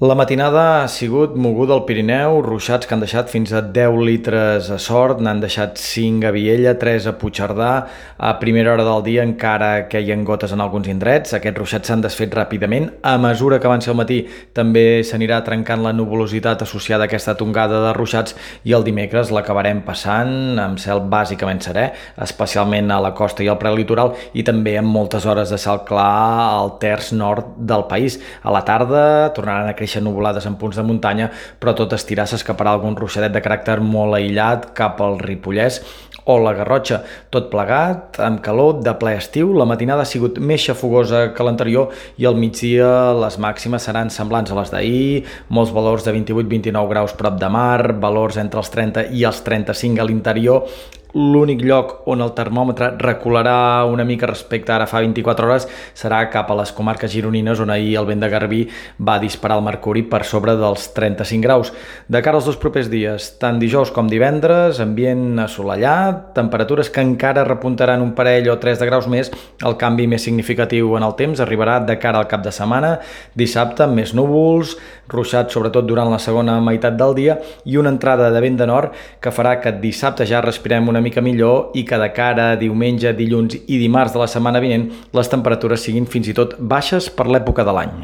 La matinada ha sigut moguda al Pirineu, ruixats que han deixat fins a 10 litres a Sort, n'han deixat 5 a Viella, 3 a Puigcerdà. A primera hora del dia encara queien gotes en alguns indrets. Aquests ruixats s'han desfet ràpidament. A mesura que avanci el matí també s'anirà trencant la nuvolositat associada a aquesta tongada de ruixats i el dimecres l'acabarem passant amb cel bàsicament serè, especialment a la costa i al prelitoral i també amb moltes hores de cel clar al terç nord del país. A la tarda tornaran a créixer créixer nuvolades en punts de muntanya, però tot estirà s'escaparà algun ruixadet de caràcter molt aïllat cap al Ripollès o la Garrotxa. Tot plegat, amb calor de ple estiu, la matinada ha sigut més xafogosa que l'anterior i al migdia les màximes seran semblants a les d'ahir, molts valors de 28-29 graus prop de mar, valors entre els 30 i els 35 a l'interior, l'únic lloc on el termòmetre recularà una mica respecte ara fa 24 hores serà cap a les comarques gironines on ahir el vent de Garbí va disparar el mercuri per sobre dels 35 graus. De cara als dos propers dies, tant dijous com divendres, ambient assolellat, temperatures que encara repuntaran un parell o tres de graus més, el canvi més significatiu en el temps arribarà de cara al cap de setmana, dissabte més núvols, ruixat sobretot durant la segona meitat del dia i una entrada de vent de nord que farà que dissabte ja respirem una una mica millor i que de cara a diumenge, dilluns i dimarts de la setmana vinent les temperatures siguin fins i tot baixes per l'època de l'any.